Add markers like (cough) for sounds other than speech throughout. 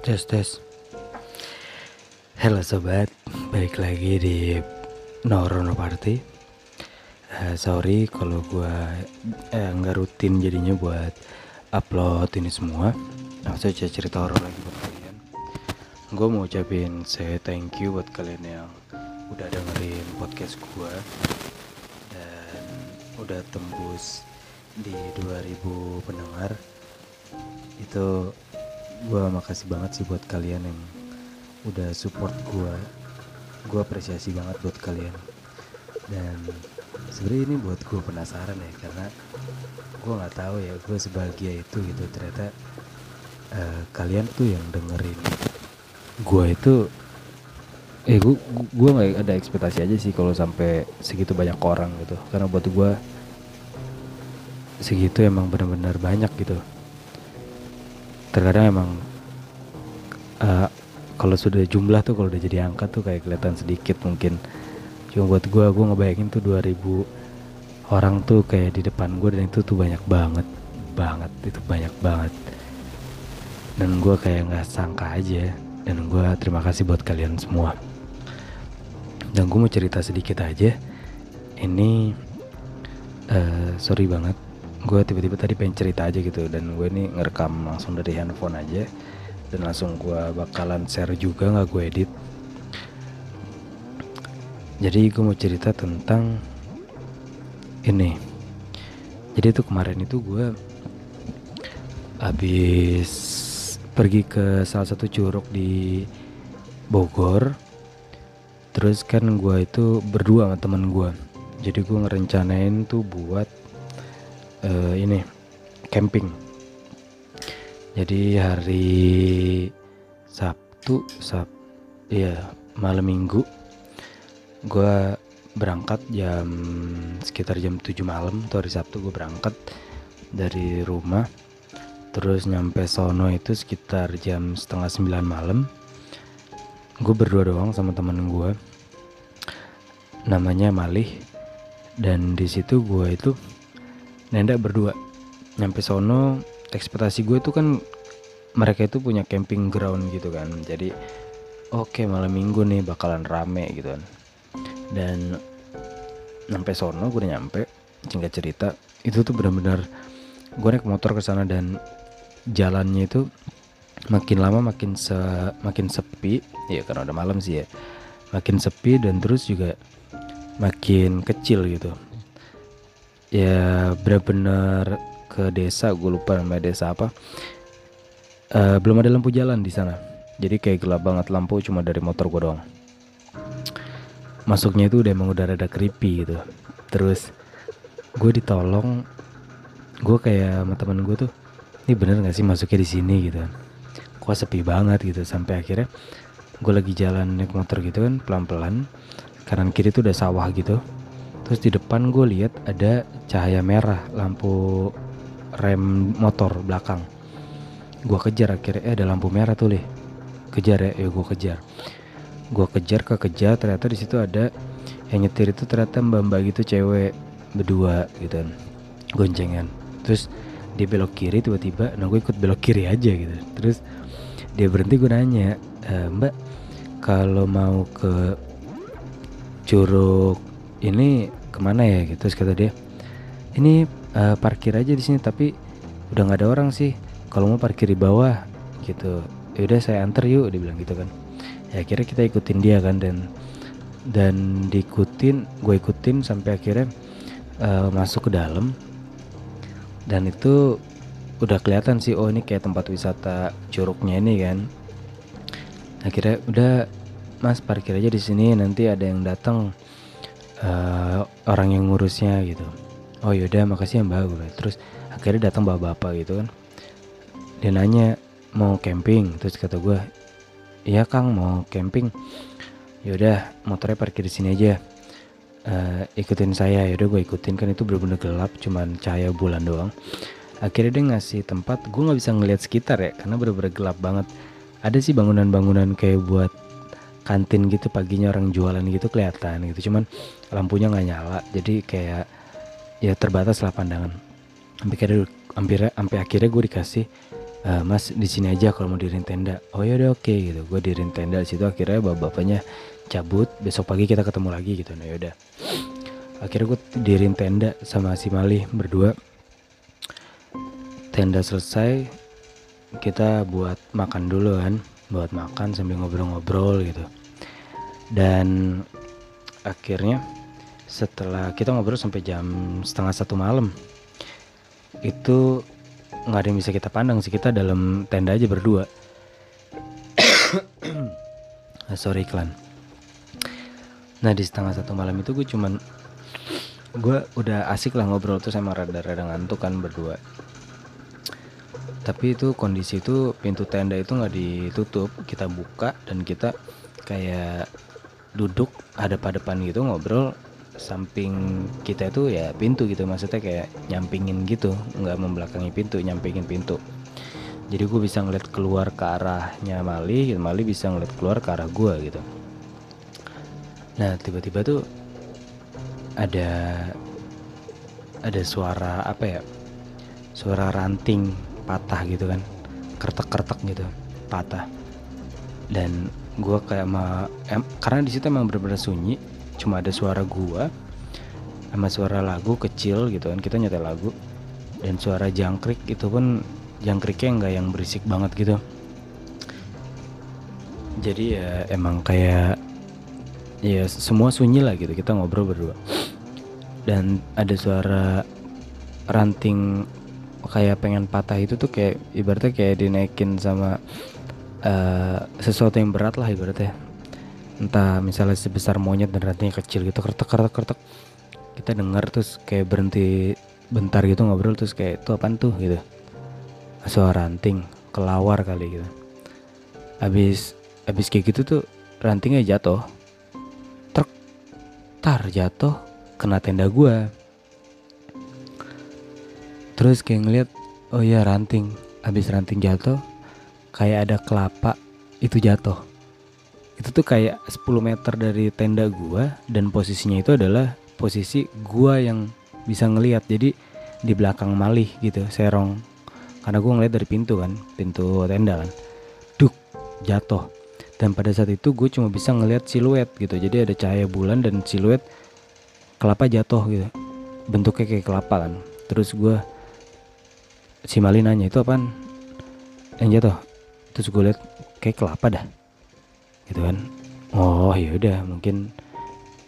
Tes tes. Halo sobat, balik lagi di Norono Party. Eh, sorry kalau gua eh, nggak rutin jadinya buat upload ini semua. Langsung aja cerita horor lagi buat kalian. Gue mau ucapin saya thank you buat kalian yang udah dengerin podcast gua dan udah tembus di 2000 pendengar. Itu gua makasih banget sih buat kalian yang udah support gua. Gua apresiasi banget buat kalian. Dan sebenarnya ini buat gua penasaran ya karena gua nggak tahu ya gua sebahagia itu gitu. Ternyata eh, kalian tuh yang dengerin gua itu eh gua gua nggak ada ekspektasi aja sih kalau sampai segitu banyak orang gitu. Karena buat gua segitu emang benar-benar banyak gitu terkadang emang uh, kalau sudah jumlah tuh kalau udah jadi angka tuh kayak kelihatan sedikit mungkin. Cuma buat gue gue ngebayangin tuh 2000 orang tuh kayak di depan gue dan itu tuh banyak banget banget itu banyak banget. Dan gue kayak nggak sangka aja. Dan gue terima kasih buat kalian semua. Dan gue mau cerita sedikit aja. Ini uh, sorry banget gue tiba-tiba tadi pengen cerita aja gitu dan gue ini ngerekam langsung dari handphone aja dan langsung gue bakalan share juga nggak gue edit. Jadi gue mau cerita tentang ini. Jadi itu kemarin itu gue habis pergi ke salah satu curug di Bogor. Terus kan gue itu berdua sama temen gue jadi gue ngerencanain tuh buat uh, ini camping. Jadi hari Sabtu, Sab, iya malam Minggu, gue berangkat jam sekitar jam 7 malam tuh hari Sabtu gue berangkat dari rumah. Terus nyampe sono itu sekitar jam setengah sembilan malam. Gue berdua doang sama temen gue namanya Malih. Dan di situ gue itu Nenda berdua. Nyampe sono ekspektasi gue tuh kan mereka itu punya camping ground gitu kan. Jadi oke okay, malam minggu nih bakalan rame gitu kan. Dan nyampe sono gue udah nyampe. Singkat cerita itu tuh benar-benar gue naik motor ke sana dan jalannya itu makin lama makin se makin sepi. Ya karena udah malam sih ya. Makin sepi dan terus juga makin kecil gitu ya benar-benar ke desa gue lupa nama desa apa. Uh, belum ada lampu jalan di sana. Jadi kayak gelap banget lampu cuma dari motor gue doang. Masuknya itu udah emang udah rada creepy gitu. Terus gue ditolong. Gue kayak sama temen gue tuh ini bener gak sih masuknya di sini? Gitu kok sepi banget gitu. Sampai akhirnya gue lagi jalan naik motor gitu kan pelan-pelan. Kanan kiri tuh udah sawah gitu terus di depan gue lihat ada cahaya merah lampu rem motor belakang. Gue kejar akhirnya eh ada lampu merah tuh leh kejar ya ya gue kejar. Gue kejar ke kejar ternyata di situ ada yang nyetir itu ternyata mbak mbak gitu cewek berdua gitu kan goncengan. Terus dia belok kiri tiba-tiba nah gue ikut belok kiri aja gitu. Terus dia berhenti gue nanya e, mbak kalau mau ke curug ini ke mana ya gitu. Terus kata dia ini uh, parkir aja di sini tapi udah nggak ada orang sih. Kalau mau parkir di bawah gitu. Ya udah saya anter yuk dia bilang gitu kan. Ya akhirnya kita ikutin dia kan dan dan diikutin gue ikutin sampai akhirnya uh, masuk ke dalam. Dan itu udah kelihatan sih oh ini kayak tempat wisata curugnya ini kan. Akhirnya udah mas parkir aja di sini nanti ada yang datang uh, orang yang ngurusnya gitu. Oh yaudah makasih ya mbak. Gue terus akhirnya datang bapak-bapak gitu kan. Dia nanya mau camping? Terus kata gue iya kang mau camping. Yaudah motornya parkir di sini aja. Uh, ikutin saya. Yaudah gue ikutin. Kan itu bener-bener gelap cuman cahaya bulan doang. Akhirnya dia ngasih tempat. Gue nggak bisa ngeliat sekitar ya karena bener-bener gelap banget. Ada sih bangunan-bangunan kayak buat kantin gitu paginya orang jualan gitu kelihatan gitu. Cuman lampunya nggak nyala jadi kayak ya terbatas lah pandangan. Akhirnya hampir sampai akhirnya gue dikasih e, mas di sini aja kalau mau dirin tenda. Oh ya udah oke okay, gitu. Gue dirin tenda situ akhirnya bapak bapaknya cabut. Besok pagi kita ketemu lagi gitu. Nah yaudah akhirnya gue dirin tenda sama si Mali berdua. Tenda selesai kita buat makan dulu kan buat makan sambil ngobrol-ngobrol gitu. Dan akhirnya setelah kita ngobrol sampai jam setengah satu malam itu nggak ada yang bisa kita pandang sih kita dalam tenda aja berdua. (coughs) Sorry iklan. Nah di setengah satu malam itu gue cuman gue udah asik lah ngobrol tuh sama rada-rada ngantuk kan berdua tapi itu kondisi itu pintu tenda itu nggak ditutup. Kita buka dan kita kayak duduk hadap-hadapan gitu ngobrol. Samping kita itu ya pintu gitu maksudnya kayak nyampingin gitu. Nggak membelakangi pintu nyampingin pintu. Jadi gue bisa ngeliat keluar ke arahnya Mali gitu. Mali bisa ngeliat keluar ke arah gue gitu. Nah tiba-tiba tuh ada ada suara apa ya? Suara ranting patah gitu kan. Kertek-kertek gitu patah. Dan gue kayak ma em, karena di situ emang bener-bener sunyi cuma ada suara gua sama suara lagu kecil gitu kan kita nyetel lagu. Dan suara jangkrik itu pun jangkriknya nggak yang berisik banget gitu. Jadi ya emang kayak ya semua sunyi lah gitu kita ngobrol berdua. Dan ada suara ranting kayak pengen patah itu tuh kayak ibaratnya kayak dinaikin sama uh, sesuatu yang berat lah ibaratnya. Entah misalnya sebesar monyet dan rantingnya kecil gitu kertek kertek kertek. Kita dengar terus kayak berhenti bentar gitu ngobrol terus kayak itu apaan tuh? gitu. Suara ranting kelawar kali gitu. Habis habis kayak gitu tuh rantingnya jatuh. Truk tar jatuh kena tenda gua terus kayak ngeliat oh ya ranting. Habis ranting jatuh kayak ada kelapa itu jatuh. Itu tuh kayak 10 meter dari tenda gua dan posisinya itu adalah posisi gua yang bisa ngeliat. Jadi di belakang malih gitu serong. Karena gua ngeliat dari pintu kan pintu tenda kan. Duk jatuh. Dan pada saat itu gue cuma bisa ngeliat siluet gitu. Jadi ada cahaya bulan dan siluet kelapa jatuh gitu. Bentuknya kayak kelapa kan. Terus gue si Mali nanya itu apaan? Yang jatuh terus gue liat kayak kelapa dah. Gitu kan. Oh ya udah mungkin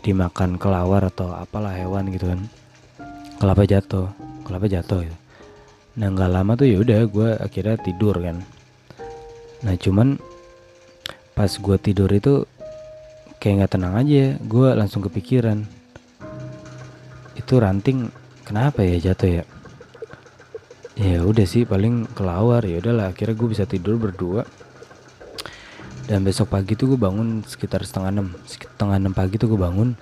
dimakan kelawar atau apalah hewan gitu kan. Kelapa jatuh kelapa jatuh gitu. Nah nggak lama tuh ya udah gue akhirnya tidur kan. Nah cuman pas gue tidur itu kayak nggak tenang aja gue langsung kepikiran. Itu ranting kenapa ya jatuh ya ya udah sih paling kelawar. Ya udahlah akhirnya gue bisa tidur berdua. Dan besok pagi tuh gue bangun sekitar setengah enam. Setengah enam pagi tuh gue bangun.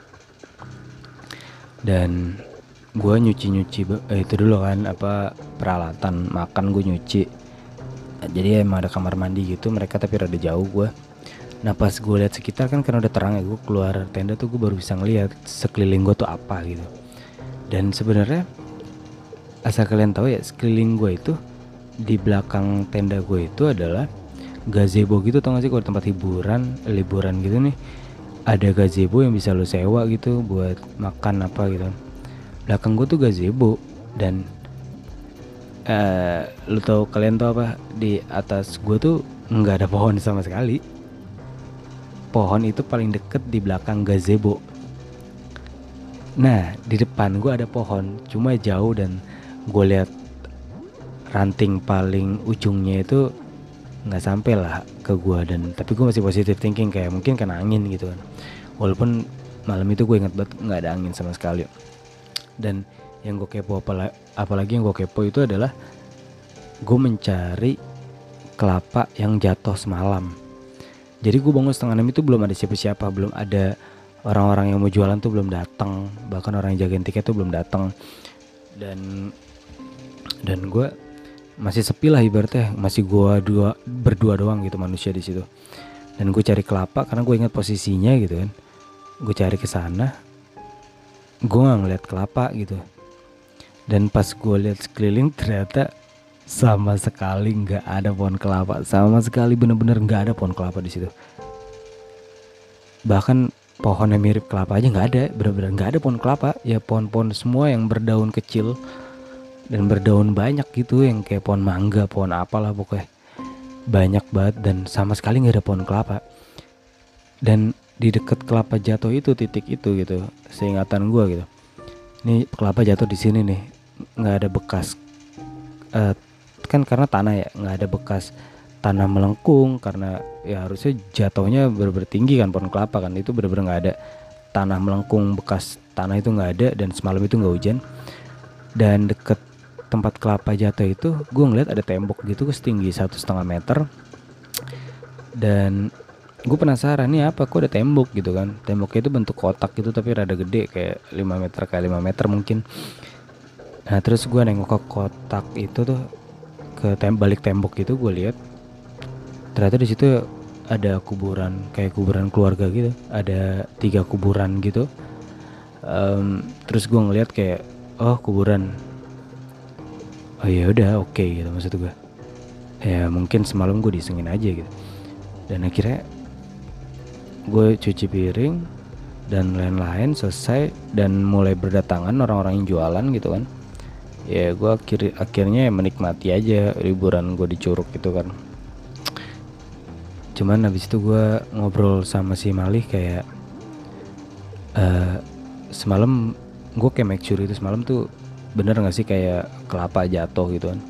Dan gue nyuci nyuci eh, itu dulu kan apa peralatan makan gue nyuci. Jadi emang ada kamar mandi gitu mereka tapi rada jauh gue nah pas gue lihat sekitar kan karena udah terang ya gue keluar tenda tuh gue baru bisa ngeliat sekeliling gue tuh apa gitu. Dan sebenarnya asal kalian tahu ya sekeliling gue itu di belakang tenda gue itu adalah gazebo gitu tau gak sih? Kalau tempat hiburan liburan gitu nih ada gazebo yang bisa lo sewa gitu buat makan apa gitu. Belakang gue tuh gazebo dan uh, lo tau kalian tau apa? Di atas gue tuh nggak ada pohon sama sekali. Pohon itu paling deket di belakang gazebo. Nah di depan gue ada pohon cuma jauh dan gue lihat ranting paling ujungnya itu nggak sampai lah ke gue dan tapi gue masih positif thinking kayak mungkin kena angin gitu kan. Walaupun malam itu gue ingat banget nggak ada angin sama sekali. Dan yang gue kepo apalagi, apalagi yang gue kepo itu adalah gue mencari kelapa yang jatuh semalam. Jadi gue bangun setengah enam itu belum ada siapa-siapa belum ada orang-orang yang mau jualan tuh belum datang. Bahkan orang yang jagain tiket tuh belum datang. Dan dan gue masih sepi lah ibaratnya. Masih gue dua berdua doang gitu manusia di situ. Dan gue cari kelapa karena gue ingat posisinya gitu kan. Gue cari ke sana gue nggak ngeliat kelapa gitu. Dan pas gue lihat sekeliling ternyata sama sekali nggak ada pohon kelapa. Sama sekali bener-bener nggak ada pohon kelapa di situ. Bahkan pohon yang mirip kelapa aja nggak ada. Bener-bener nggak ada pohon kelapa. Ya pohon-pohon semua yang berdaun kecil dan berdaun banyak gitu yang kayak pohon mangga pohon apalah pokoknya. Banyak banget dan sama sekali nggak ada pohon kelapa. Dan di deket kelapa jatuh itu titik itu gitu seingatan gue gitu. Ini kelapa jatuh di sini nih nggak ada bekas uh, kan karena tanah ya nggak ada bekas tanah melengkung karena ya harusnya jatuhnya bener tinggi kan pohon kelapa kan. Itu bener-bener nggak ada tanah melengkung bekas tanah itu nggak ada dan semalam itu nggak hujan. Dan deket tempat kelapa jatuh itu gue ngeliat ada tembok gitu setinggi satu setengah meter. Dan gue penasaran nih apa? Kok ada tembok gitu kan? Temboknya itu bentuk kotak gitu tapi rada gede kayak 5 meter kayak 5 meter mungkin. Nah terus gue nengok ke kotak itu tuh ke tem balik tembok itu gue lihat ternyata di situ ada kuburan kayak kuburan keluarga gitu. Ada tiga kuburan gitu. Um, terus gue ngeliat kayak oh kuburan oh ya udah oke okay, gitu maksud gue ya mungkin semalam gue disengin aja gitu. Dan akhirnya gue cuci piring dan lain-lain selesai dan mulai berdatangan orang-orang yang jualan gitu kan. Ya gue akhir akhirnya menikmati aja liburan gue di Curug gitu kan. Cuman habis itu gue ngobrol sama si Malih kayak uh, semalam gue kayak make sure itu semalam tuh bener gak sih kayak kelapa jatuh gitu kan?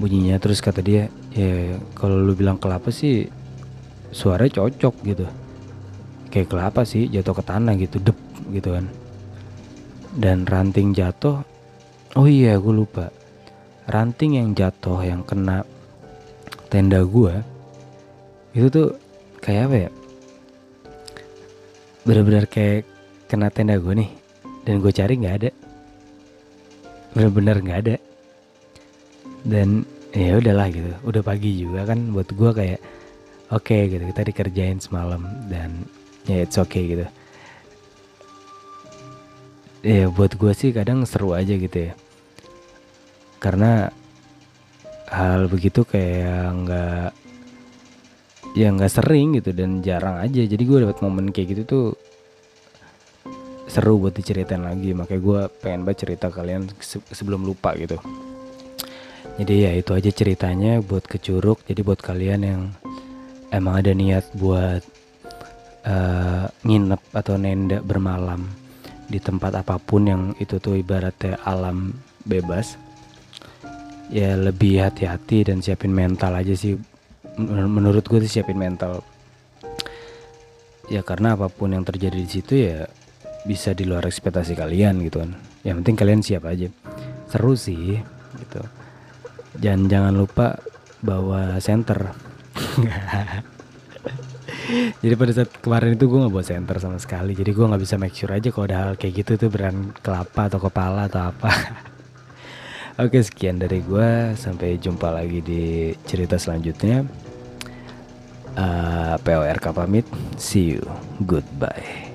Bunyinya terus kata dia ya kalau lu bilang kelapa sih suaranya cocok gitu. Kayak kelapa sih jatuh ke tanah gitu dep gitu kan. Dan ranting jatuh oh iya gue lupa. Ranting yang jatuh yang kena tenda gue itu tuh kayak apa ya? Bener-bener kayak kena tenda gue nih dan gue cari nggak ada bener-bener nggak ada. Dan ya udahlah gitu. Udah pagi juga kan buat gue kayak oke okay, gitu. Kita dikerjain semalam dan ya it's okay gitu. Ya buat gue sih kadang seru aja gitu ya. Karena hal begitu kayak nggak ya nggak sering gitu dan jarang aja. Jadi gue dapat momen kayak gitu tuh seru buat diceritain lagi. Makanya gue pengen banget cerita kalian sebelum lupa gitu. Jadi ya itu aja ceritanya buat kecuruk. Jadi buat kalian yang emang ada niat buat uh, nginep atau nenda bermalam di tempat apa pun yang itu tuh ibaratnya alam bebas ya lebih hati-hati dan siapin mental aja sih. Menurut gue sih siapin mental. Ya karena apa pun yang terjadi di situ ya bisa di luar ekspektasi kalian gitu kan. Yang penting kalian siap aja. Seru sih gitu. Dan jangan lupa bawa center (laughs) jadi pada saat kemarin itu gue nggak bawa center sama sekali. Jadi gue nggak bisa make sure aja kalau ada hal kayak gitu tuh beran kelapa atau kepala atau apa. (laughs) Oke sekian dari gue sampai jumpa lagi di cerita selanjutnya. Uh, PORK pamit. See you. Goodbye